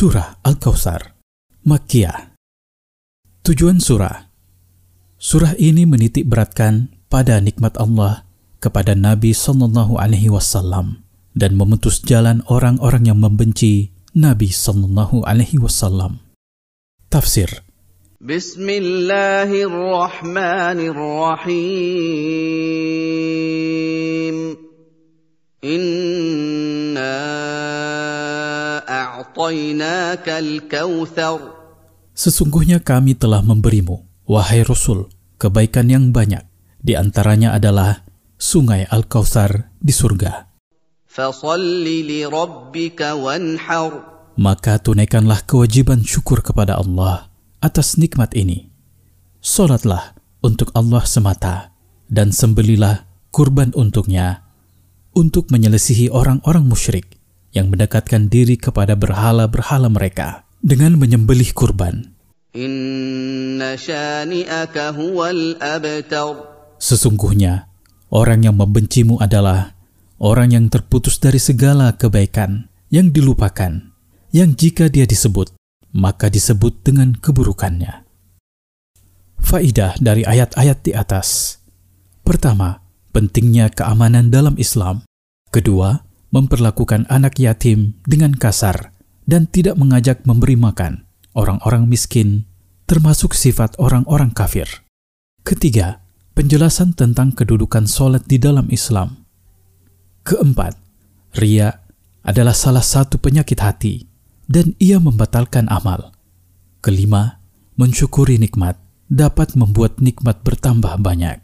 Surah Al-Kautsar Makkiyah. Tujuan surah. Surah ini menitik beratkan pada nikmat Allah kepada Nabi Wasallam dan memutus jalan orang-orang yang membenci Nabi Wasallam. Tafsir. Bismillahirrahmanirrahim Sesungguhnya kami telah memberimu, wahai Rasul, kebaikan yang banyak. Di antaranya adalah sungai Al-Kautsar di surga. Maka tunaikanlah kewajiban syukur kepada Allah atas nikmat ini. Solatlah untuk Allah semata dan sembelilah kurban untuknya untuk menyelesihi orang-orang musyrik yang mendekatkan diri kepada berhala-berhala mereka dengan menyembelih kurban. Sesungguhnya, orang yang membencimu adalah orang yang terputus dari segala kebaikan yang dilupakan, yang jika dia disebut, maka disebut dengan keburukannya. Faidah dari ayat-ayat di atas. Pertama, pentingnya keamanan dalam Islam. Kedua, memperlakukan anak yatim dengan kasar dan tidak mengajak memberi makan orang-orang miskin, termasuk sifat orang-orang kafir. Ketiga, penjelasan tentang kedudukan solat di dalam Islam. Keempat, ria adalah salah satu penyakit hati dan ia membatalkan amal. Kelima, mensyukuri nikmat dapat membuat nikmat bertambah banyak.